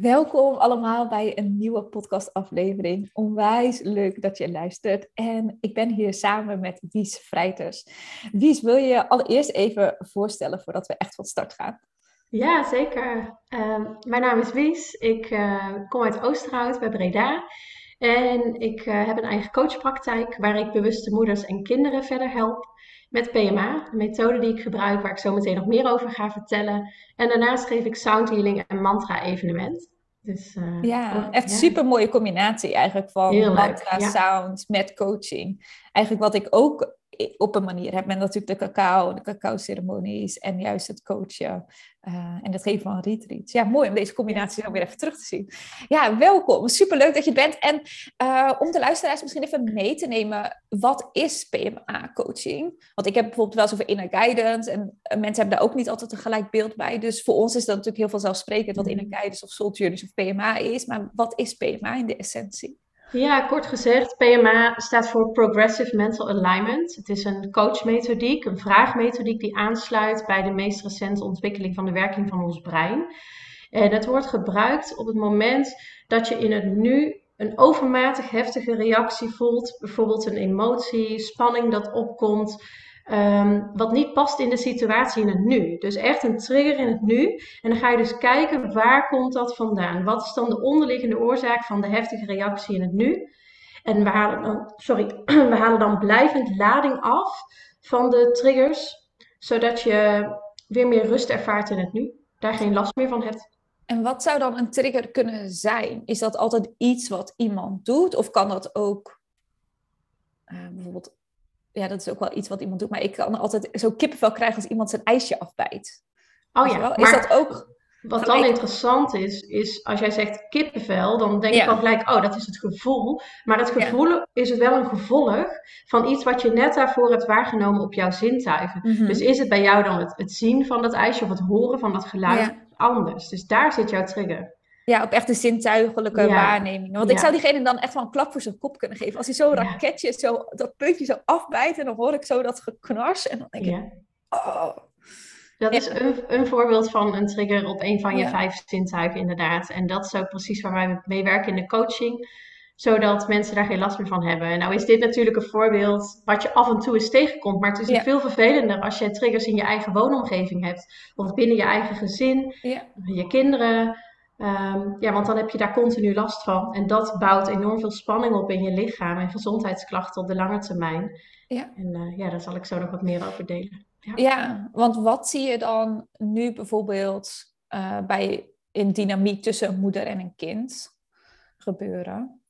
Welkom allemaal bij een nieuwe podcastaflevering. Onwijs leuk dat je luistert. En ik ben hier samen met Wies Vrijters. Wies, wil je je allereerst even voorstellen voordat we echt van start gaan? Ja, zeker. Ehm, mijn naam is Wies. Ik uh, kom uit Oosterhout bij Breda. En ik uh, heb een eigen coachpraktijk waar ik bewuste moeders en kinderen verder help met PMA, een methode die ik gebruik, waar ik zo meteen nog meer over ga vertellen. En daarnaast geef ik sound healing en mantra evenement. Dus, uh, ja, echt ja. super mooie combinatie eigenlijk van mantra, ja. sound met coaching. Eigenlijk wat ik ook op een manier heb met natuurlijk de cacao, de cacao ceremonies en juist het coachen uh, en het geven van retreats. Ja, mooi om deze combinatie zo weer even terug te zien. Ja, welkom. Super leuk dat je bent. En uh, om de luisteraars misschien even mee te nemen, wat is PMA-coaching? Want ik heb bijvoorbeeld wel eens over inner guidance en mensen hebben daar ook niet altijd een gelijk beeld bij. Dus voor ons is dat natuurlijk heel veel zelfsprekend wat inner guidance of soul journeys of PMA is. Maar wat is PMA in de essentie? Ja, kort gezegd, PMA staat voor Progressive Mental Alignment. Het is een coachmethodiek, een vraagmethodiek die aansluit bij de meest recente ontwikkeling van de werking van ons brein. En het wordt gebruikt op het moment dat je in het nu een overmatig heftige reactie voelt, bijvoorbeeld een emotie, spanning dat opkomt, Um, wat niet past in de situatie in het nu. Dus echt een trigger in het nu. En dan ga je dus kijken waar komt dat vandaan? Wat is dan de onderliggende oorzaak van de heftige reactie in het nu? En we halen dan, sorry, we halen dan blijvend lading af van de triggers, zodat je weer meer rust ervaart in het nu. Daar geen last meer van hebt. En wat zou dan een trigger kunnen zijn? Is dat altijd iets wat iemand doet? Of kan dat ook uh, bijvoorbeeld ja, dat is ook wel iets wat iemand doet. Maar ik kan altijd zo kippenvel krijgen als iemand zijn ijsje afbijt. Oh ja, is dat ook... Wat dan interessant is, is als jij zegt kippenvel, dan denk je al gelijk, oh, dat is het gevoel. Maar het gevoel ja. is het wel een gevolg van iets wat je net daarvoor hebt waargenomen op jouw zintuigen. Mm -hmm. Dus is het bij jou dan het, het, zien van dat ijsje of het horen van dat geluid ja. anders? Dus daar zit jouw trigger. Ja, op echt de zintuigelijke ja. waarneming. Want ja. ik zou diegene dan echt wel een klap voor zijn kop kunnen geven. Als hij zo'n raketje, zo, dat puntje zo afbijt en dan hoor ik zo dat geknars. En dan denk ik, oh. Dat is een, een voorbeeld van een trigger op een van je vijf zintuigen inderdaad. En dat is ook precies waar wij mee werken in de coaching. Zodat mensen daar geen last meer van hebben. En nou is dit natuurlijk een voorbeeld wat je af en toe eens tegenkomt. Maar het is veel vervelender als je triggers in je eigen woonomgeving hebt. Of binnen je eigen gezin, je kinderen. Um, ja, want dan heb je daar continu last van. En dat bouwt enorm veel spanning op in je lichaam en gezondheidsklachten op de lange termijn. Ja. En uh, ja, daar zal ik zo nog wat meer over delen. Ja, ja want wat zie je dan nu bijvoorbeeld uh, bij in dynamiek tussen een moeder en een kind gebeuren?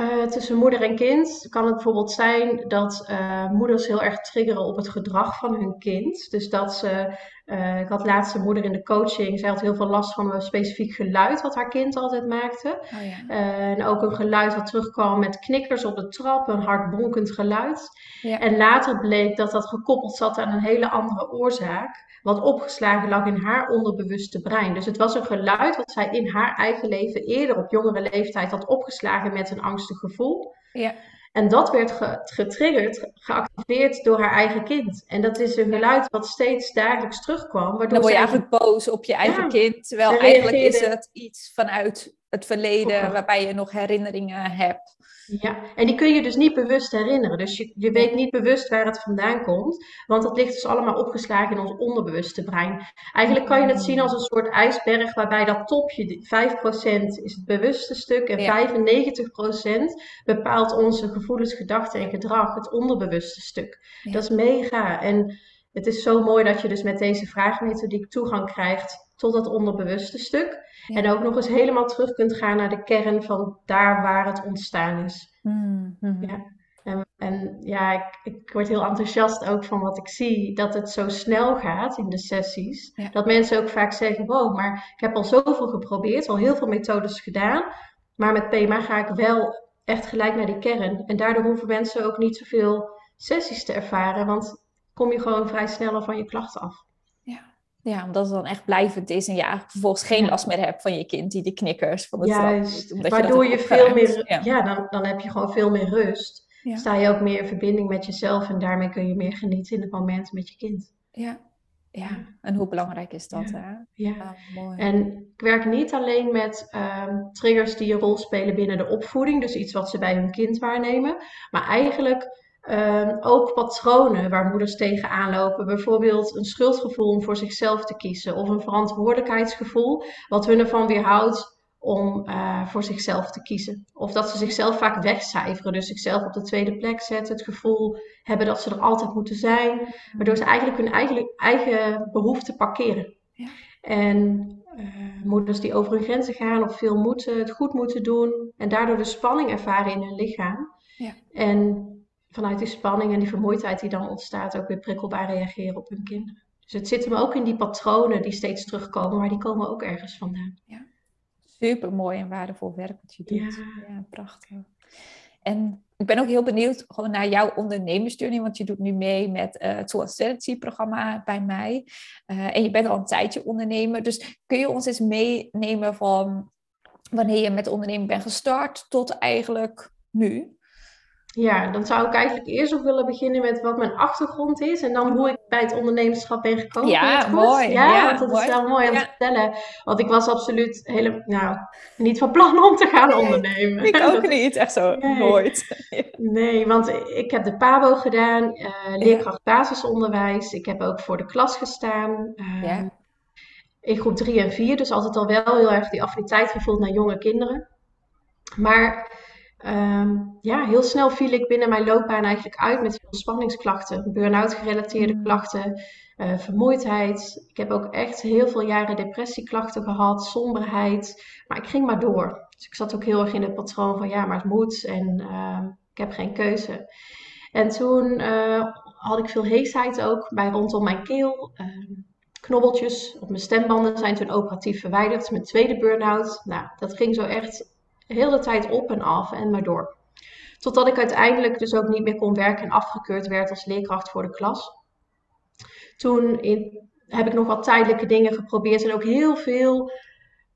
Uh, tussen moeder en kind kan het bijvoorbeeld zijn dat uh, moeders heel erg triggeren op het gedrag van hun kind. Dus dat ze, uh, ik had laatst een moeder in de coaching, zij had heel veel last van een specifiek geluid wat haar kind altijd maakte. Oh ja. en ook een geluid wat terugkwam met knikkers op de trap, een hard bonkend geluid. Ja. En later bleek dat dat gekoppeld zat aan een hele andere oorzaak wat opgeslagen lag in haar onderbewuste brein. Dus het was een geluid wat zij in haar eigen leven eerder op jongere leeftijd had opgeslagen met een angstig gevoel. Ja. En dat werd getriggerd, geactiveerd door haar eigen kind. En dat is een geluid wat steeds dagelijks terugkwam. Waardoor Dan word je eigenlijk boos op je eigen ja, kind. Terwijl eigenlijk is het iets vanuit het verleden waarbij je nog herinneringen hebt. Ja, en die kun je dus niet bewust herinneren. Dus je, je weet niet bewust waar het vandaan komt. Want dat ligt dus allemaal opgeslagen in ons onderbewuste brein. Eigenlijk kan je het zien als een soort ijsberg waarbij dat topje, 5% is het bewuste stuk en ja. 95% bepaalt onze gevoelens, gedachten en gedrag, het onderbewuste stuk. Ja. Dat is mega. En het is zo mooi dat je dus met deze vraagmethodiek toegang krijgt tot dat onderbewuste stuk. Ja. En ook nog eens helemaal terug kunt gaan naar de kern van daar waar het ontstaan is. Mm -hmm. Ja. En, en, ja, ik, ik, word heel enthousiast ook van wat ik zie, dat het zo snel gaat in de sessies. Ja. Dat mensen ook vaak zeggen, wow, maar ik heb al zoveel geprobeerd, al heel veel methodes gedaan. Maar met PMA ga ik wel echt gelijk naar die kern. En daardoor hoeven mensen ook niet zoveel sessies te ervaren, want kom je gewoon vrij snel van je klachten af. Ja, omdat het dan echt blijvend is en je eigenlijk vervolgens geen last meer hebt van je kind die de knikkers van de Juist, doet. Waardoor je, je veel meer, ja, ja dan, dan heb je gewoon veel meer rust. Sta je ook meer in verbinding met jezelf en daarmee kun je meer genieten in het moment met je kind. Ja, Ja, en hoe belangrijk is dat? Ja. Hè? Ja. Ah, mooi. En ik werk niet alleen met ehm, triggers die een rol spelen binnen de opvoeding, dus iets wat ze bij hun kind waarnemen, maar eigenlijk ehm, ook patronen waar moeders tegenaan lopen. Bijvoorbeeld een schuldgevoel om voor zichzelf te kiezen of een verantwoordelijkheidsgevoel wat hun ervan weerhoudt om uh, voor zichzelf te kiezen. Of dat ze zichzelf vaak wegcijferen, dus zichzelf op de tweede plek zetten, het gevoel hebben dat ze er altijd moeten zijn, waardoor ze eigenlijk hun eigen, eigen behoeften parkeren. Ja. En uh, moeders die over hun grenzen gaan of veel moeten, het goed moeten doen en daardoor de spanning ervaren in hun lichaam. Ja. En vanuit die spanning en die vermoeidheid die dan ontstaat ook weer prikkelbaar reageren op hun kinderen. Dus het zit hem ook in die patronen die steeds terugkomen, maar die komen ook ergens vandaan. Ja super mooi en waardevol werk wat je doet. Ja. ja. prachtig. En ik ben ook heel benieuwd gewoon naar jouw ondernemersjourney, want je doet nu mee met uh, het Soul Strategy programma bij mij. Uh, en je bent al een tijdje ondernemer. Dus kun je ons eens meenemen van wanneer je met ondernemen bent gestart tot eigenlijk nu? Ja, dan zou ik eigenlijk eerst nog willen beginnen met wat mijn achtergrond is en dan hoe ik bij het ondernemerschap ben gekomen. Ja, mooi. Ja, ja, want dat mooi. is wel mooi om te vertellen. Want ik was absoluut helemaal, nou, niet van plan om te gaan nee, ondernemen. Ik ook niet, echt zo, nee. nooit. Nee, want ik heb de PABO gedaan, uh, leerkracht basisonderwijs. Ik heb ook voor de klas gestaan. Uh, ja. In groep 3 en 4, dus altijd al wel heel erg die affiniteit gevoeld naar jonge kinderen. Maar Um, ja, heel snel viel ik binnen mijn loopbaan eigenlijk uit met veel spanningsklachten, burn-out gerelateerde mm. klachten, uh, vermoeidheid. Ik heb ook echt heel veel jaren depressieklachten gehad, somberheid, maar ik ging maar door. Dus ik zat ook heel erg in het patroon van ja, maar het moet en uh, ik heb geen keuze. En toen uh, had ik veel heesheid ook bij rondom mijn keel. knobbeltjes op mijn stembanden zijn toen operatief verwijderd. Mijn tweede burn-out. Nou, dat ging zo echt de hele tijd op en af en maar door. Totdat ik uiteindelijk dus ook niet meer kon werken en afgekeurd werd als leerkracht voor de klas. Toen heb ik nog wat tijdelijke dingen geprobeerd en ook heel veel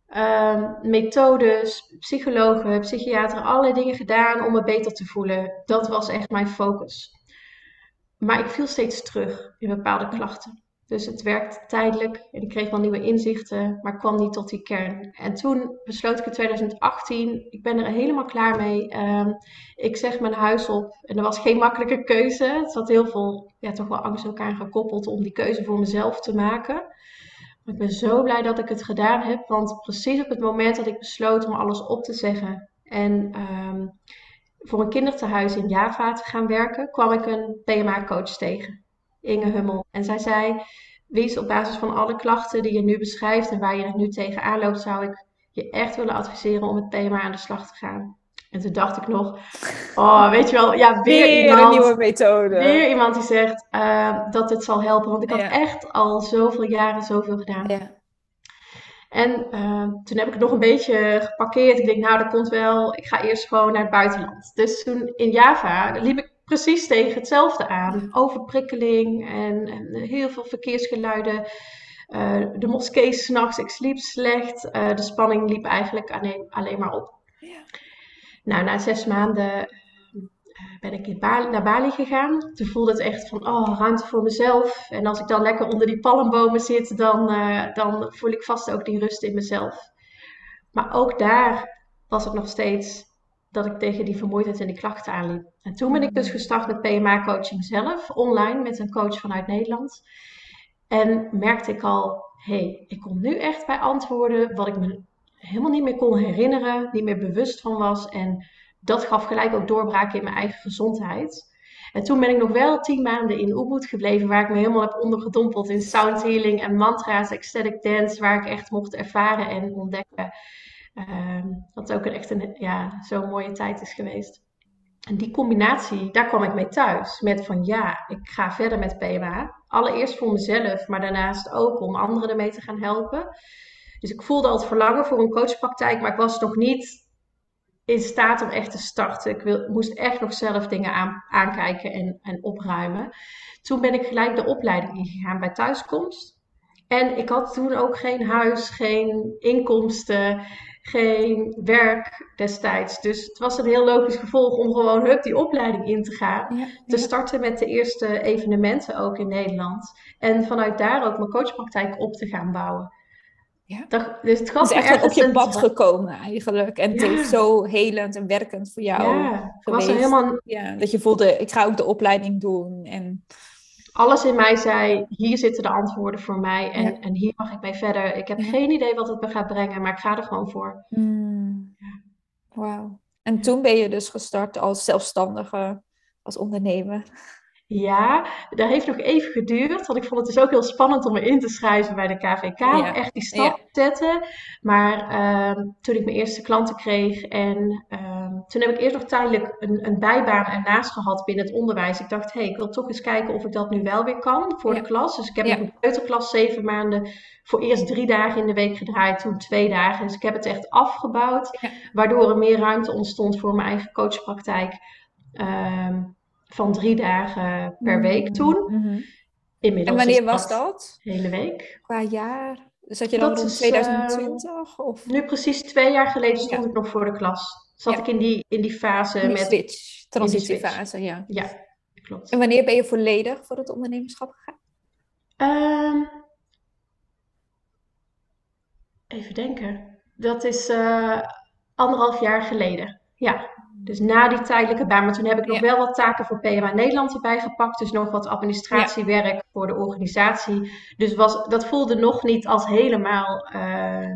uh, methodes, psychologen, psychiateren, allerlei dingen gedaan om me beter te voelen. Dat was echt mijn focus. Maar ik viel steeds terug in bepaalde klachten. Dus het werkte tijdelijk en ik kreeg wel nieuwe inzichten, maar kwam niet tot die kern. En toen besloot ik in 2018, ik ben er helemaal klaar mee. Um, ik zeg mijn huis op en er was geen makkelijke keuze. Het zat heel veel, ja, toch wel angst elkaar gekoppeld om die keuze voor mezelf te maken. Maar ik ben zo blij dat ik het gedaan heb, want precies op het moment dat ik besloot om alles op te zeggen en um, voor een kinderthuis in Java te gaan werken, kwam ik een PMA-coach tegen. Inge Hummel. En zij zei, Wies, op basis van alle klachten die je nu beschrijft en waar je er nu tegenaan loopt, zou ik je echt willen adviseren om het thema aan de slag te gaan. En toen dacht ik nog, oh, weet je wel, ja, weer, weer iemand, een nieuwe methode. Weer iemand die zegt uh, dat het zal helpen. Want ik had Ja. echt al zoveel jaren zoveel gedaan. Ja. En uh, toen heb ik het nog een beetje geparkeerd. Ik denk, nou, dat komt wel. Ik ga eerst gewoon naar het buitenland. Dus toen in Java liep ik precies tegen hetzelfde aan. Overprikkeling en, en heel veel verkeersgeluiden. Uh, de moskee s'nachts, ik sliep slecht. Uh, de spanning liep eigenlijk alleen, alleen maar op. Ja. Nou, na zes maanden ben ik in Bali, naar Bali gegaan. Toen voelde het echt van, oh, ruimte voor mezelf. En als ik dan lekker onder die palmbomen zit, dan, uh, dan voel ik vast ook die rust in mezelf. Maar ook daar was het nog steeds dat ik tegen die vermoeidheid en die klachten aanliep. En toen ben ik dus gestart met PMA-coaching zelf, online, met een coach vanuit Nederland. En merkte ik al, hé, hey, ik kom nu echt bij antwoorden wat ik me helemaal niet meer kon herinneren, niet meer bewust van was. En dat gaf gelijk ook doorbraken in mijn eigen gezondheid. En toen ben ik nog wel tien maanden in Ubud gebleven, waar ik me helemaal heb ondergedompeld in sound healing en mantra's, ecstatic dance, waar ik echt mocht ervaren en ontdekken. Um, dat ook een echt een, ja, zo'n mooie tijd is geweest. En die combinatie, daar kwam ik mee thuis. Met van ja, ik ga verder met PMA. Allereerst voor mezelf, maar daarnaast ook om anderen ermee te gaan helpen. Dus ik voelde al het verlangen voor een coachpraktijk, maar ik was nog niet in staat om echt te starten. Ik wil, moest echt nog zelf dingen aan, aankijken en, en opruimen. Toen ben ik gelijk de opleiding ingegaan bij thuiskomst. En ik had toen ook geen huis, geen inkomsten, geen werk destijds. Dus het was een heel logisch gevolg om gewoon hup die opleiding in te gaan. te starten met de eerste evenementen ook in Nederland. En vanuit daar ook mijn coachpraktijk op te gaan bouwen. Ja. Dat, dus het, gaf is echt op je pad gekomen eigenlijk. En het heeft zo helend en werkend voor jou ja, geweest. Was helemaal... ja, dat je voelde, ik ga ook de opleiding doen. En... Alles in mij zei, hier zitten de antwoorden voor mij. En, en hier mag ik mee verder. Ik heb geen idee wat het me gaat brengen, maar ik ga er gewoon voor. Mm. Wauw. En toen ben je dus gestart als zelfstandige, als ondernemer. Ja, dat heeft nog even geduurd. Want ik vond het dus ook heel spannend om me in te schrijven bij de KVK. Echt die stap te zetten. Maar ehm, toen ik mijn eerste klanten kreeg. En ehm, toen heb ik eerst nog tijdelijk een, een bijbaan ernaast gehad binnen het onderwijs. Ik dacht, hé, hey, ik wil toch eens kijken of ik dat nu wel weer kan voor de klas. Dus ik heb ja. een buitenklas zeven maanden voor eerst drie dagen in de week gedraaid. Toen twee dagen. Dus ik heb het echt afgebouwd. Waardoor er meer ruimte ontstond voor mijn eigen coachpraktijk. Um, van drie dagen per week mm-hmm. toen. Mm-hmm. Inmiddels en wanneer was dat? hele week. Qua jaar? Zat je dan dat rond 2020? Uh, of? Nu precies twee jaar geleden stond ik nog voor de klas. Zat ik in die, in die fase die met... Switch, transitiefase, ja. Ja, klopt. En wanneer ben je volledig voor het ondernemerschap gegaan? Um, even denken. Dat is uh, anderhalf jaar geleden. Ja. Dus na die tijdelijke baan. Maar toen heb ik nog wel wat taken voor PMA Nederland erbij gepakt. Dus nog wat administratiewerk voor de organisatie. Dus was, dat voelde nog niet als helemaal uh,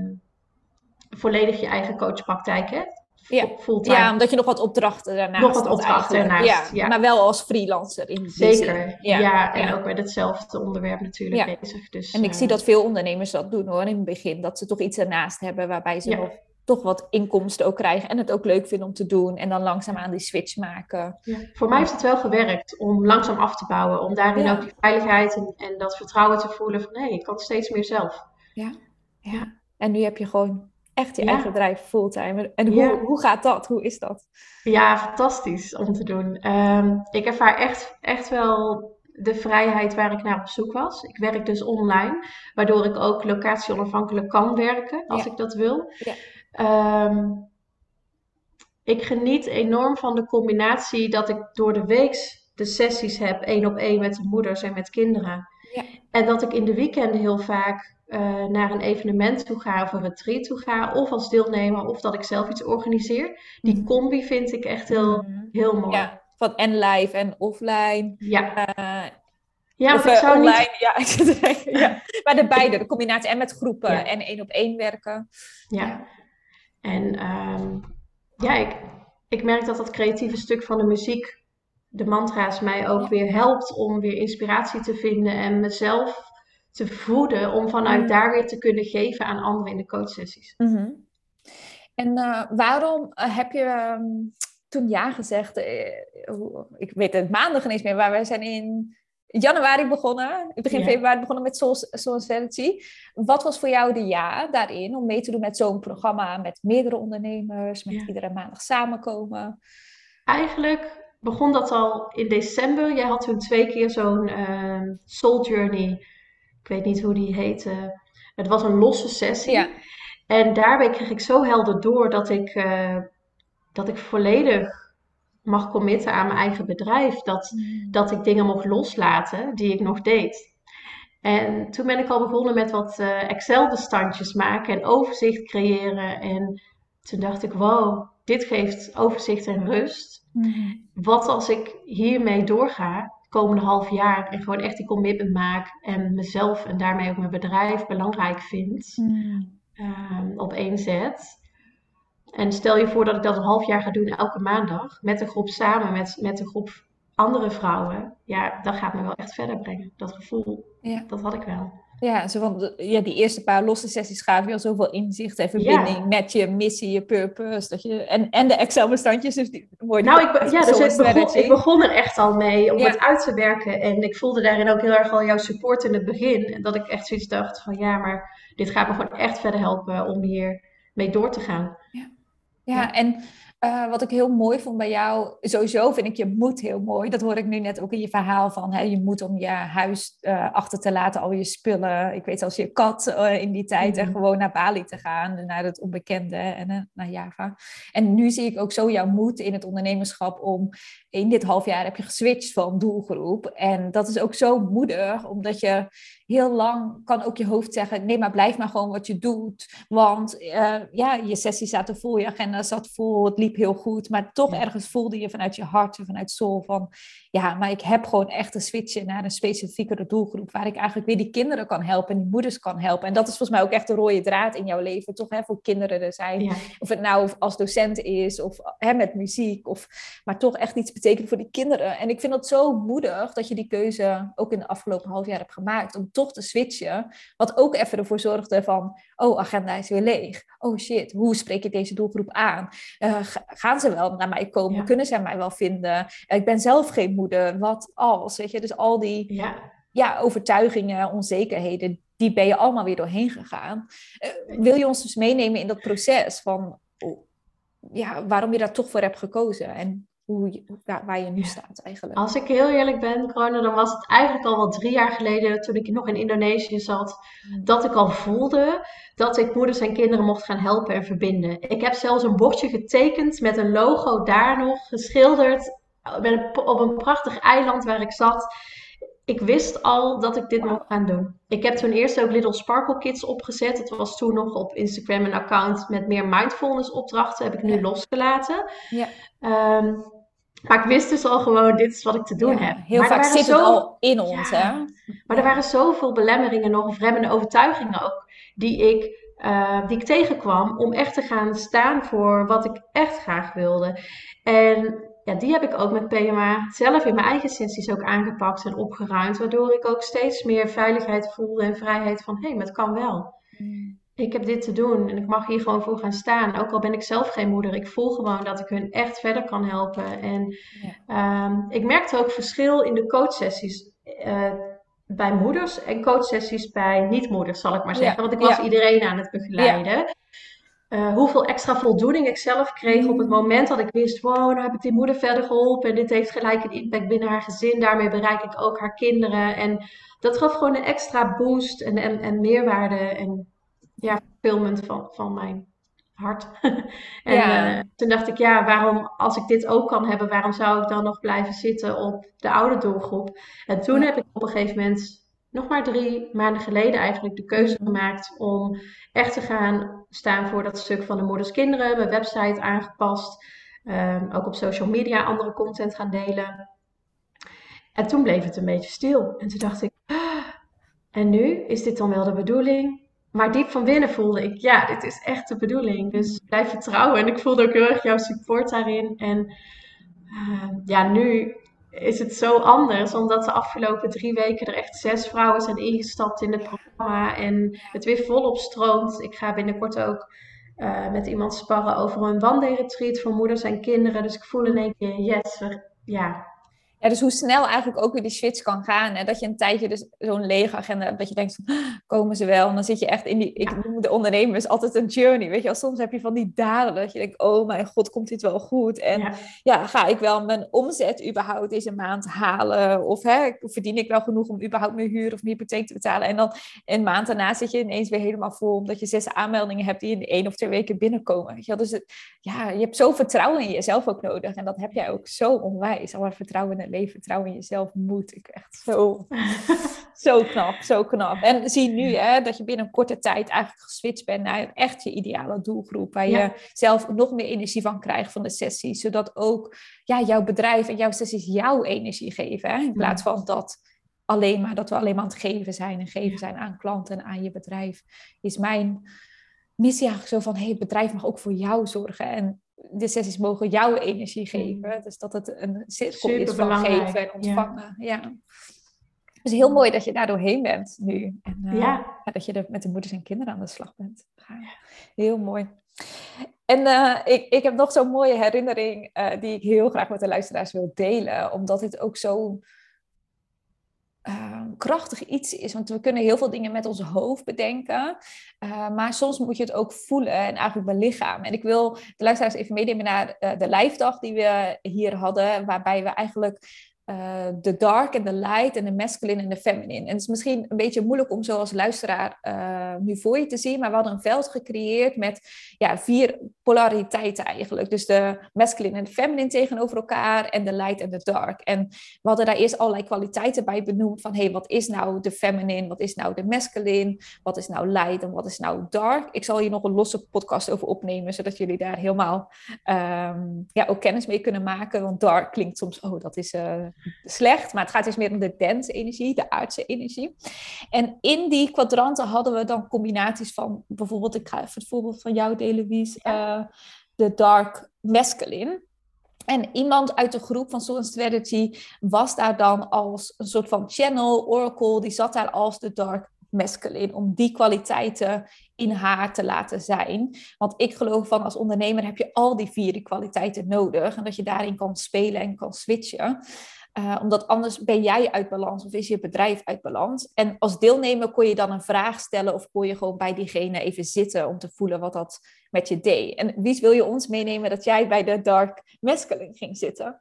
volledig je eigen coachpraktijk. Hè? Ja. ja, omdat je nog wat opdrachten daarnaast Nog wat opdrachten daarnaast, ja, Maar wel als freelancer in Zeker, ja. ja. En ook met hetzelfde onderwerp natuurlijk bezig. Dus, en ik zie eh, dat veel ondernemers dat doen hoor, in het begin. Dat ze toch iets ernaast hebben waarbij ze nog toch wat inkomsten ook krijgen en het ook leuk vinden om te doen en dan langzaam aan die switch maken. Ja. Voor mij heeft het wel gewerkt om langzaam af te bouwen, om daarin ook die veiligheid en, en, dat vertrouwen te voelen van nee, ik kan steeds meer zelf. Ja, ja. en nu heb je gewoon echt je eigen bedrijf fulltime. En hoe, hoe gaat dat? Hoe is dat? Ja, fantastisch om te doen. Ehm, ik ervaar echt, echt wel de vrijheid waar ik naar op zoek was. Ik werk dus online, waardoor ik ook locatie onafhankelijk kan werken als ik dat wil. Ja. Ehm, ik geniet enorm van de combinatie dat ik door de week de sessies heb, één op één met de moeders en met kinderen. En dat ik in de weekenden heel vaak uh, naar een evenement toe ga of een retreat toe ga, of als deelnemer, of dat ik zelf iets organiseer. Die mhm. combi vind ik echt heel, mhm. heel mooi. Ja, van en live en offline. Ja. Uh, ja, of, ik eh, zou online, niet... ja, ja. Maar de beide, de combinatie en met groepen en één op één werken. ja. En um, ja, ik, ik merk dat dat creatieve stuk van de muziek, de mantra's, mij ook weer helpt om weer inspiratie te vinden en mezelf te voeden om vanuit daar weer te kunnen geven aan anderen in de coachsessies. Mm En uh, waarom uh, heb je um, toen ja gezegd? Uh, ik weet het maandag niet meer, maar we zijn in januari begonnen, begin februari begonnen met Soul, Soul Wat was voor jou de ja daarin om mee te doen met zo'n programma met meerdere ondernemers, met iedere maandag samenkomen? Eigenlijk begon dat al in december. Jij had toen twee keer zo'n uh, Soul Journey, ik weet niet hoe die heette. Het was een losse sessie. Ja. En daarbij kreeg ik zo helder door dat ik, uh, dat ik volledig mag committen aan mijn eigen bedrijf. Dat, mm. dat ik dingen mocht loslaten die ik nog deed. En toen ben ik al begonnen met wat uh, Excel-bestandjes maken en overzicht creëren. En toen dacht ik, wow, dit geeft overzicht en rust. Mm. Wat als ik hiermee doorga, komende half jaar, en gewoon echt die commitment maak en mezelf en daarmee ook mijn bedrijf belangrijk vind mm. um, op één zet. En stel je voor dat ik dat een half jaar ga doen elke maandag met een groep samen, met, met een groep andere vrouwen. Ja, dat gaat me wel echt verder brengen. Dat gevoel, ja. dat had ik wel. Ja, zo van, ja, die eerste paar losse sessies gaven je al zoveel inzicht en verbinding met je missie, je purpose. Dat je, en, en de Excel-bestandjes. Dus die worden nou, ik, ja, dus ik begon, ik begon er echt al mee om het uit te werken. En ik voelde daarin ook heel erg al jouw support in het begin. En dat ik echt zoiets dacht van ja, maar dit gaat me gewoon echt verder helpen om hier mee door te gaan. Ja. ja. en uh, wat ik heel mooi vond bij jou, sowieso vind ik je moed heel mooi. Dat hoor ik nu net ook in je verhaal van hè, je moet om je huis uh, achter te laten, al je spullen. Ik weet zelfs je kat uh, in die tijd en mhm. gewoon naar Bali te gaan, naar het onbekende en naar Java. En nu zie ik ook zo jouw moed in het ondernemerschap om in dit half jaar heb je geswitcht van doelgroep. En dat is ook zo moedig, omdat je heel lang kan ook je hoofd zeggen: nee, maar blijf maar gewoon wat je doet. Want ja, je sessie zaten vol, je agenda zat vol, het liep heel goed. Maar toch ergens voelde je vanuit je hart en vanuit soul van: ja, maar ik heb gewoon echt een switchen naar een specifiekere doelgroep. Waar ik eigenlijk weer die kinderen kan helpen en die moeders kan helpen. En dat is volgens mij ook echt de rode draad in jouw leven, toch? Hè, voor kinderen er zijn. Of het nou als docent is of hè, met muziek. Of, maar toch echt iets betekent voor die kinderen. En ik vind het zo moedig dat je die keuze ook in de afgelopen half jaar hebt gemaakt. Om toch te switchen. Wat ook even ervoor zorgde van, oh, agenda is weer leeg. Oh shit, hoe spreek ik deze doelgroep aan? Uh, gaan ze wel naar mij komen? Kunnen ze mij wel vinden? ik ben zelf geen moeder. Wat als? Weet je, dus al die ja. Ja, overtuigingen, onzekerheden, die ben je allemaal weer doorheen gegaan. Uh, wil je ons dus meenemen in dat proces van oh, ja, waarom je daar toch voor hebt gekozen? En hoe je, waar, je nu staat eigenlijk. Als ik heel eerlijk ben, Corona, dan was het eigenlijk al wel drie jaar geleden, toen ik nog in Indonesië zat, hmm. dat ik al voelde dat ik moeders en kinderen mocht gaan helpen en verbinden. Ik heb zelfs een bordje getekend met een logo daar nog, geschilderd op een prachtig eiland waar ik zat. Ik wist al dat ik dit mocht gaan doen. Ik heb toen eerst ook Little Sparkle Kids opgezet. Het was toen nog op Instagram een account met meer mindfulness opdrachten. Heb ik nu losgelaten. Ja. Ehm, maar ik wist dus al gewoon, dit is wat ik te doen heb. Heel maar vaak zit zo... het al in ons, hè? Maar er waren zoveel belemmeringen nog, of remmende overtuigingen ook, die ik, uh, die ik tegenkwam om echt te gaan staan voor wat ik echt graag wilde. En ja, die heb ik ook met PMA zelf in mijn eigen sessies ook aangepakt en opgeruimd, waardoor ik ook steeds meer veiligheid voelde en vrijheid van, hé, hey, maar het kan wel. Mm ik heb dit te doen en ik mag hier gewoon voor gaan staan. Ook al ben ik zelf geen moeder, ik voel gewoon dat ik hun echt verder kan helpen. En ehm, ik merkte ook verschil in de coachsessies uh, bij moeders en coachsessies bij niet-moeders, zal ik maar zeggen. Want ik was iedereen aan het begeleiden. Uh, hoeveel extra voldoening ik zelf kreeg op het mm. moment dat ik wist, wow, nou heb ik die moeder verder geholpen en dit heeft gelijk een impact binnen haar gezin. Daarmee bereik ik ook haar kinderen. En dat gaf gewoon een extra boost en, en, en meerwaarde. En ja, fulfillment van, van mijn hart. en ja. uh, toen dacht ik, ja, waarom, als ik dit ook kan hebben, waarom zou ik dan nog blijven zitten op de oude doelgroep? En toen heb ik op een gegeven moment, nog maar drie maanden geleden eigenlijk, de keuze gemaakt om echt te gaan staan voor dat stuk van de moeders kinderen, mijn website aangepast, um, ook op social media andere content gaan delen. En toen bleef het een beetje stil. En toen dacht ik, ah, en nu is dit dan wel de bedoeling? Maar diep van binnen voelde ik, ja, dit is echt de bedoeling. Dus blijf vertrouwen. En ik voelde ook heel erg jouw support daarin. En uh, ja, nu is het zo anders, omdat de afgelopen drie weken er echt zes vrouwen zijn ingestapt in het programma. En het weer volop stroomt. Ik ga binnenkort ook uh, met iemand sparren over een wandelretreat voor moeders en kinderen. Dus ik voel in één keer, yes, ja, ja, dus hoe snel eigenlijk ook weer die switch kan gaan. En dat je een tijdje dus zo'n lege agenda hebt, dat je denkt, van, komen ze wel? En dan zit je echt in die, ik noem de ondernemers altijd een journey, weet je wel. Soms heb je van die daden dat je denkt, oh mijn god, komt dit wel goed? En ja, ga ik wel mijn omzet überhaupt deze maand halen? Of hè, verdien ik wel genoeg om überhaupt mijn huur of mijn hypotheek te betalen? En dan een maand daarna zit je ineens weer helemaal vol, omdat je zes aanmeldingen hebt die in één of twee weken binnenkomen. Weet je wel? Dus het, ja, je hebt zo vertrouwen in jezelf ook nodig. En dat heb jij ook zo onwijs, al vertrouwen in leven, vertrouwen in jezelf moet. Ik echt zo, zo knap, zo knap. En zie nu hè, dat je binnen een korte tijd eigenlijk geswitcht bent naar echt je ideale doelgroep. Waar je zelf nog meer energie van krijgt van de sessies. Zodat ook ja, jouw bedrijf en jouw sessies jouw energie geven. Hè, in plaats van dat alleen maar dat we alleen maar aan het geven zijn en geven zijn aan klanten en aan je bedrijf. Is mijn missie eigenlijk zo van, hey, het bedrijf mag ook voor jou zorgen. En de sessies mogen jouw energie geven. Dus dat het een cirkel is van geven en ontvangen. Ja. ja. Dus heel mooi dat je daar doorheen bent nu. En uh, ja. dat je er met de moeders en kinderen aan de slag bent. Heel mooi. En uh, ik, ik heb nog zo'n mooie herinnering uh, die ik heel graag met de luisteraars wil delen. Omdat het ook zo uh, krachtig iets is. Want we kunnen heel veel dingen met ons hoofd bedenken. Uh, maar soms moet je het ook voelen en eigenlijk belichamen. En ik wil de luisteraars even meenemen naar uh, de lijfdag die we hier hadden. Waarbij we eigenlijk de dark en de light en de masculine en de feminine. En het is misschien een beetje moeilijk om zo als luisteraar uh, nu voor je te zien, maar we hadden een veld gecreëerd met ja, vier polariteiten eigenlijk. Dus de masculine en de feminine tegenover elkaar en de light en de dark. En we hadden daar eerst allerlei kwaliteiten bij benoemd van hey, wat is nou de feminine, wat is nou de masculine, wat is nou light en wat is nou dark. Ik zal hier nog een losse podcast over opnemen, zodat jullie daar helemaal um, ja, ook kennis mee kunnen maken. Want dark klinkt soms, oh dat is... Uh, slecht, maar het gaat dus meer om de dense energie, de aardse energie. En in die kwadranten hadden we dan combinaties van, bijvoorbeeld, ik ga even het voorbeeld van jou delen, Wies, uh, de dark masculine. En iemand uit de groep van Soul Strategy was daar dan als een soort van channel, oracle, die zat daar als de dark masculine, om die kwaliteiten in haar te laten zijn. Want ik geloof van als ondernemer heb je al die vier kwaliteiten nodig en dat je daarin kan spelen en kan switchen. Uh, omdat anders ben jij uit balans of is je bedrijf uit balans. En als deelnemer kon je dan een vraag stellen of kon je gewoon bij diegene even zitten om te voelen wat dat met je deed. En wie wil je ons meenemen dat jij bij de Dark Masculine ging zitten?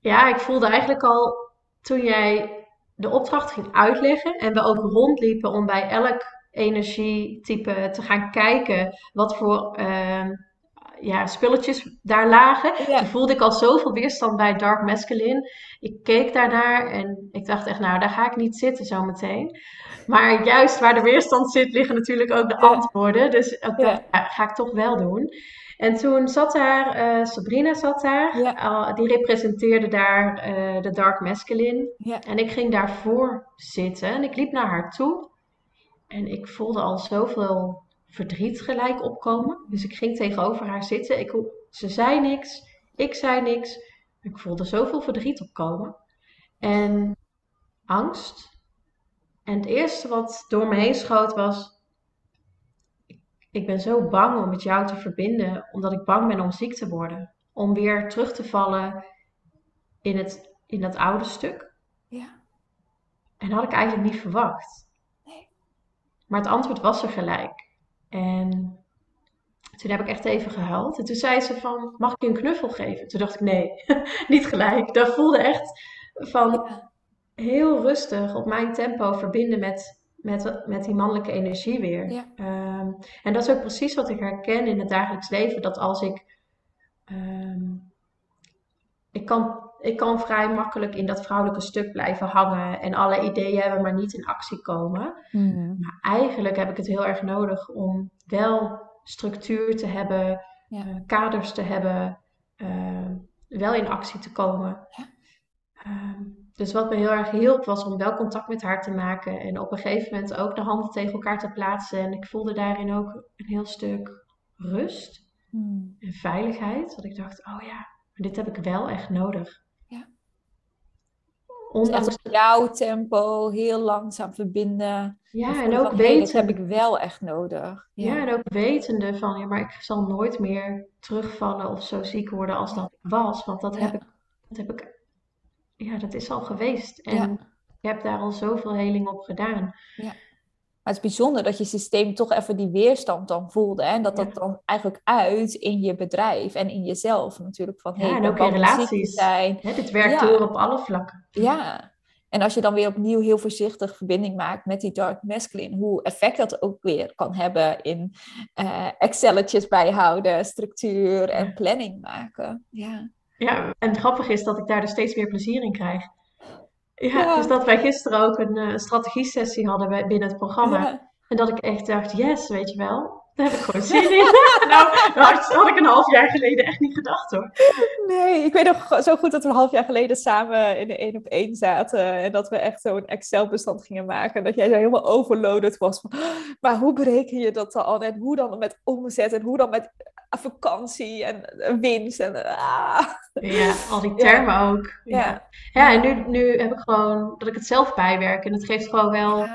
Ja, ik voelde eigenlijk al toen jij de opdracht ging uitleggen en we ook rondliepen om bij elk energietype te gaan kijken wat voor uh, ja, spulletjes daar lagen. Toen voelde ik al zoveel weerstand bij Dark Masculine. Ik keek daarnaar en ik dacht echt, nou, daar ga ik niet zitten zometeen. Maar juist waar de weerstand zit, liggen natuurlijk ook de antwoorden. Dus ja, ga ik toch wel doen. En toen zat daar, uh, Sabrina zat daar, uh, die representeerde daar uh, de Dark Masculine. En ik ging daarvoor zitten en ik liep naar haar toe. En ik voelde al zoveel verdriet gelijk opkomen. Dus ik ging tegenover haar zitten. Ik, ze zei niks, ik zei niks. Ik voelde zoveel verdriet opkomen. En angst. En het eerste wat door me heen schoot was: ik ben zo bang om met jou te verbinden, omdat ik bang ben om ziek te worden. Om weer terug te vallen in, het, in dat oude stuk. Ja. En dat had ik eigenlijk niet verwacht. Nee. Maar het antwoord was er gelijk. En toen heb ik echt even gehuild. En toen zei ze van, mag ik je een knuffel geven? Toen dacht ik, nee, niet gelijk. Dat voelde echt van heel rustig op mijn tempo verbinden met met, met die mannelijke energie weer. Um, en dat is ook precies wat ik herken in het dagelijks leven. Dat als ik. Um, ik, kan, ik kan vrij makkelijk in dat vrouwelijke stuk blijven hangen. En alle ideeën hebben, maar niet in actie komen. Mm Maar eigenlijk heb ik het heel erg nodig om wel structuur te hebben, ja. uh, kaders te hebben, uh, wel in actie te komen. Ja. Um, dus wat me heel erg hielp was om wel contact met haar te maken en op een gegeven moment ook de handen tegen elkaar te plaatsen. En ik voelde daarin ook een heel stuk rust hmm. en veiligheid. Dat ik dacht, oh ja, dit heb ik wel echt nodig. Ondanks jouw tempo, heel langzaam verbinden. Ja, en ook weten. dat heb ik wel echt nodig. Ja. ja. en ook wetende van, ja, maar ik zal nooit meer terugvallen of zo ziek worden als dat was. Want dat, heb, ik, dat heb ik ja, dat is al geweest. En ja. je hebt daar al zoveel heling op gedaan. Ja. Maar het is bijzonder dat je systeem toch even die weerstand dan voelde. En dat dat dan eigenlijk uit in je bedrijf en in jezelf natuurlijk. Van, ja, hey, en ook in relaties. Zijn. Hè, dit werkt door op alle vlakken. Ja, en als je dan weer opnieuw heel voorzichtig verbinding maakt met die dark masculine, hoe effect dat ook weer kan hebben in uh, Excelletjes bijhouden, structuur en planning maken. Ja. Ja, en grappig is dat ik daar dus steeds meer plezier in krijg. Ja, dus dat wij gisteren ook een uh, strategie-sessie hadden binnen het programma. En dat ik echt dacht, yes, weet je wel, daar heb ik gewoon zin in. nou, dat had ik een half jaar geleden echt niet gedacht hoor. Nee, ik weet nog zo goed dat we een half jaar geleden samen in de één op één zaten. En dat we echt zo'n Excel-bestand gingen maken. Dat jij zo helemaal overloaded was. Maar hoe bereken je dat dan? En hoe dan met omzet? En hoe dan met vakantie en winst? En, ah. Ja, al die termen ook. Ja, ja. en nu, nu heb ik gewoon dat ik het zelf bijwerk. En het geeft gewoon wel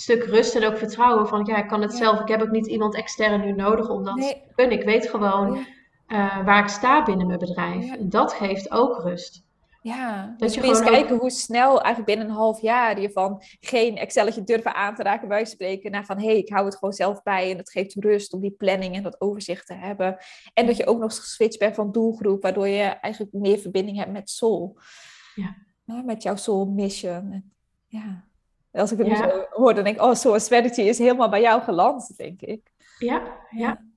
stuk rust en ook vertrouwen van ja, ik kan het zelf. Ik heb ook niet iemand extern nu nodig om dat te kunnen. Ik weet gewoon uh, waar ik sta binnen mijn bedrijf. En dat geeft ook rust. Ja, dus je eens kijken hoe snel eigenlijk binnen een half jaar je van geen Excelletje durven aan te raken bij spreken naar van hé, hey, ik hou het gewoon zelf bij en het geeft rust om die planning en dat overzicht te hebben. En dat je ook nog geswitcht bent van doelgroep, waardoor je eigenlijk meer verbinding hebt met soul. Ja. ja met jouw soul mission. Ja. Als ik het ja. zo hoor, dan denk ik, oh, strategy is helemaal bij jou geland, denk ik. Ja, ja.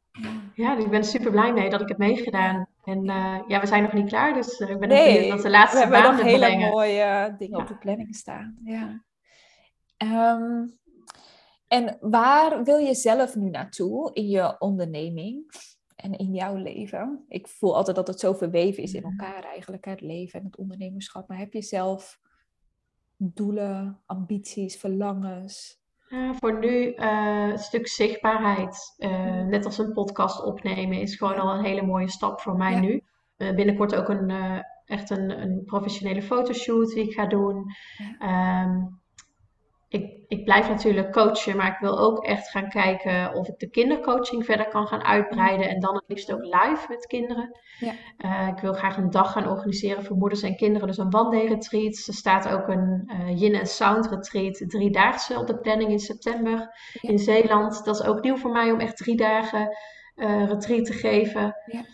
Ja, ik ben super blij mee dat ik heb meegedaan. En uh, ja, we zijn nog niet klaar, dus uh, ik ben nee, benieuwd dat de laatste we hebben nog hele mooie dingen op de planning staan. Ja. Um, en waar wil je zelf nu naartoe in je onderneming en in jouw leven? Ik voel altijd dat het zo verweven is in mm-hmm. elkaar eigenlijk, het leven en het ondernemerschap. Maar heb je zelf doelen, ambities, verlangens? voor nu uh, een stuk zichtbaarheid. Uh, net als een podcast opnemen is gewoon al een hele mooie stap voor mij nu. Uh, binnenkort ook een, echt een, een professionele fotoshoot die ik ga doen. Um, ik, ik blijf natuurlijk coachen, maar ik wil ook echt gaan kijken of ik de kindercoaching verder kan gaan uitbreiden. En dan het liefst ook live met kinderen. Ja. Uh, ik wil graag een dag gaan organiseren voor moeders en kinderen, dus een one-day-retreat. Er staat ook een uh, yin en sound retreat, driedaagse op de planning in september in Zeeland. Dat is ook nieuw voor mij om echt drie dagen uh, retreat te geven. Ja.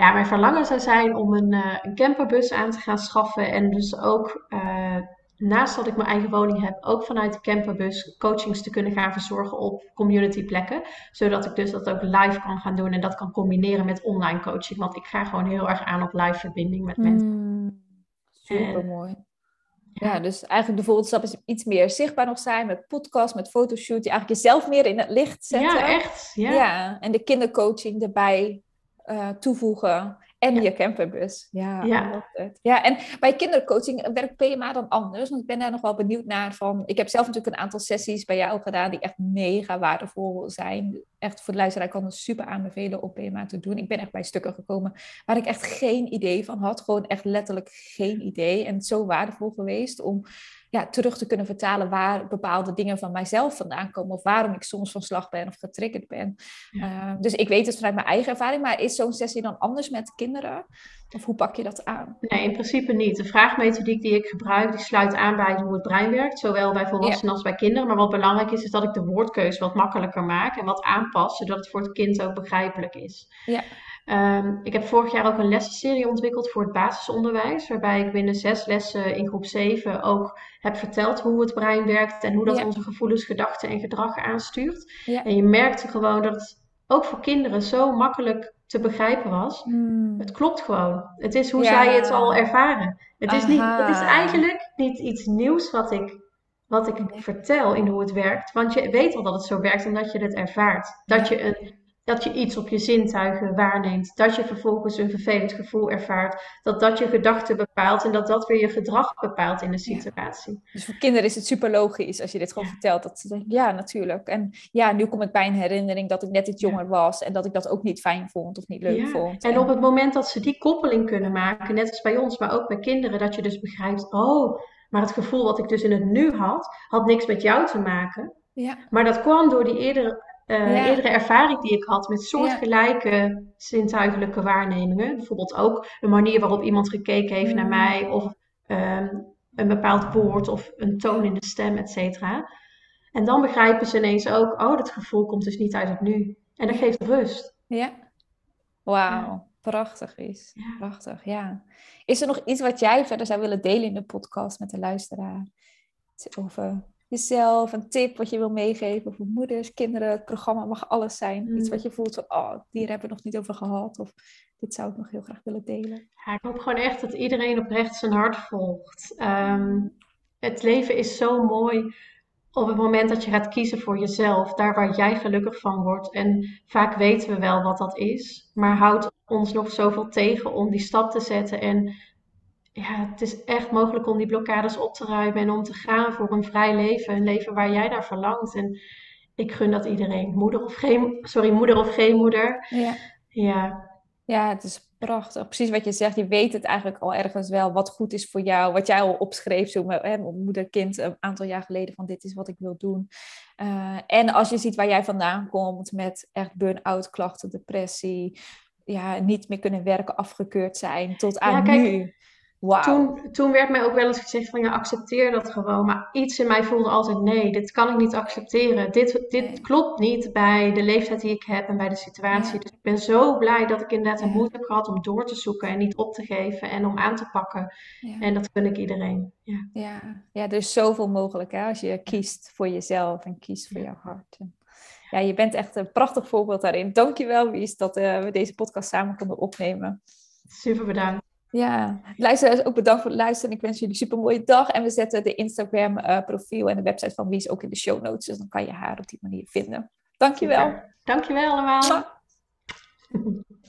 Ja, mijn verlangen zou zijn om een, uh, een camperbus aan te gaan schaffen. En dus ook uh, naast dat ik mijn eigen woning heb, ook vanuit de camperbus coachings te kunnen gaan verzorgen op community plekken. Zodat ik dus dat ook live kan gaan doen en dat kan combineren met online coaching. Want ik ga gewoon heel erg aan op live verbinding met mensen. Mm, super mooi. Ja, dus eigenlijk de volgende stap is iets meer zichtbaar nog zijn met podcast, met fotoshoot. Je eigenlijk jezelf meer in het licht zetten. Ja, echt. Ja, ja en de kindercoaching erbij uh, toevoegen. En je camperbus. Ja, ja. ja, en bij kindercoaching werkt PMA dan anders. Want ik ben daar nog wel benieuwd naar. Van, ik heb zelf natuurlijk een aantal sessies bij jou gedaan die echt mega waardevol zijn. Echt voor de luisteraar kan het super aanbevelen om PMA te doen. Ik ben echt bij stukken gekomen waar ik echt geen idee van had. Gewoon echt letterlijk geen idee. En zo waardevol geweest om ja, terug te kunnen vertalen waar bepaalde dingen van mijzelf vandaan komen. Of waarom ik soms van slag ben of getriggerd ben. Uh, dus ik weet het vanuit mijn eigen ervaring. Maar is zo'n sessie dan anders met kinderen? Of hoe pak je dat aan? Nee, in principe niet. De vraagmethodiek die ik gebruik, die sluit aan bij hoe het brein werkt. Zowel bij volwassenen als bij kinderen. Maar wat belangrijk is, is dat ik de woordkeuze wat makkelijker maak. En wat aanpas, zodat het voor het kind ook begrijpelijk is. Ja. Um, ik heb vorig jaar ook een lessenserie ontwikkeld voor het basisonderwijs, waarbij ik binnen zes lessen in groep 7 ook heb verteld hoe het brein werkt en hoe dat onze gevoelens, gedachten en gedrag aanstuurt. Ja. En je merkte gewoon dat het ook voor kinderen zo makkelijk te begrijpen was. Hmm. Het klopt gewoon. Het is hoe zij het al ervaren. Het is, niet, het is eigenlijk niet iets nieuws wat ik, wat ik vertel in hoe het werkt. Want je weet al dat het zo werkt omdat je het ervaart. Dat je een dat je iets op je zintuigen waarneemt, dat je vervolgens een vervelend gevoel ervaart, dat dat je gedachten bepaalt en dat dat weer je gedrag bepaalt in de situatie. Dus voor kinderen is het super logisch als je dit gewoon vertelt, dat ze denken, ja natuurlijk. En ja, nu kom ik bij een herinnering dat ik net iets jonger was en dat ik dat ook niet fijn vond of niet leuk vond. En, en op het moment dat ze die koppeling kunnen maken, net als bij ons, maar ook bij kinderen, dat je dus begrijpt, oh, maar het gevoel wat ik dus in het nu had, had niks met jou te maken. Ja. Maar dat kwam door die eerdere uh, eerdere ervaring die ik had met soortgelijke zintuigelijke waarnemingen. Bijvoorbeeld ook een manier waarop iemand gekeken heeft naar mij of ehm, een bepaald woord of een toon in de stem, et cetera. En dan begrijpen ze ineens ook, oh, dat gevoel komt dus niet uit het nu. En dat geeft rust. Ja. Wauw. Prachtig is. Prachtig, ja. Is er nog iets wat jij verder zou willen delen in de podcast met de luisteraar? Over jezelf, een tip wat je wil meegeven voor moeders, kinderen. Het programma mag alles zijn. Iets mm. wat je voelt van, oh, hier hebben we nog niet over gehad. Of dit zou ik nog heel graag willen delen. Ja, ik hoop gewoon echt dat iedereen oprecht zijn hart volgt. Ehm, het leven is zo mooi op het moment dat je gaat kiezen voor jezelf, daar waar jij gelukkig van wordt. En vaak weten we wel wat dat is, maar houdt ons nog zoveel tegen om die stap te zetten en ja, het is echt mogelijk om die blokkades op te ruimen en om te gaan voor een vrij leven. Een leven waar jij naar verlangt. En ik gun dat iedereen. Moeder of geen, sorry, moeder of geen moeder. Ja. Ja. Ja, het is prachtig. Precies wat je zegt. Je weet het eigenlijk al ergens wel wat goed is voor jou. Wat jij al opschreef, zo met hè, moeder-kind een aantal jaar geleden. Van dit is wat ik wil doen. Uh, en als je ziet waar jij vandaan komt met echt burn-out klachten, depressie ja, niet meer kunnen werken, afgekeurd zijn, tot aan ja, kijk, nu. Wow. Toen, toen werd mij ook wel eens gezegd van ja, accepteer dat gewoon. Maar iets in mij voelde altijd nee, dit kan ik niet accepteren. Dit, dit klopt niet bij de leeftijd die ik heb en bij de situatie. Dus ik ben zo blij dat ik inderdaad een moed heb gehad om door te zoeken en niet op te geven en om aan te pakken. En dat gun ik iedereen. Ja, ja. ja er is zoveel mogelijk hè, als je kiest voor jezelf en kiest voor jouw hart. Ja, je bent echt een prachtig voorbeeld daarin. Dankjewel, Wies, dat uh, we deze podcast samen konden opnemen. Super bedankt. Ja, luisteraars dus ook bedankt voor het luisteren. Ik wens jullie een super mooie dag. En we zetten de Instagram eh, profiel en de website van Wies ook in de show notes. Dus dan kan je haar op die manier vinden. Dankjewel. Dankjewel allemaal.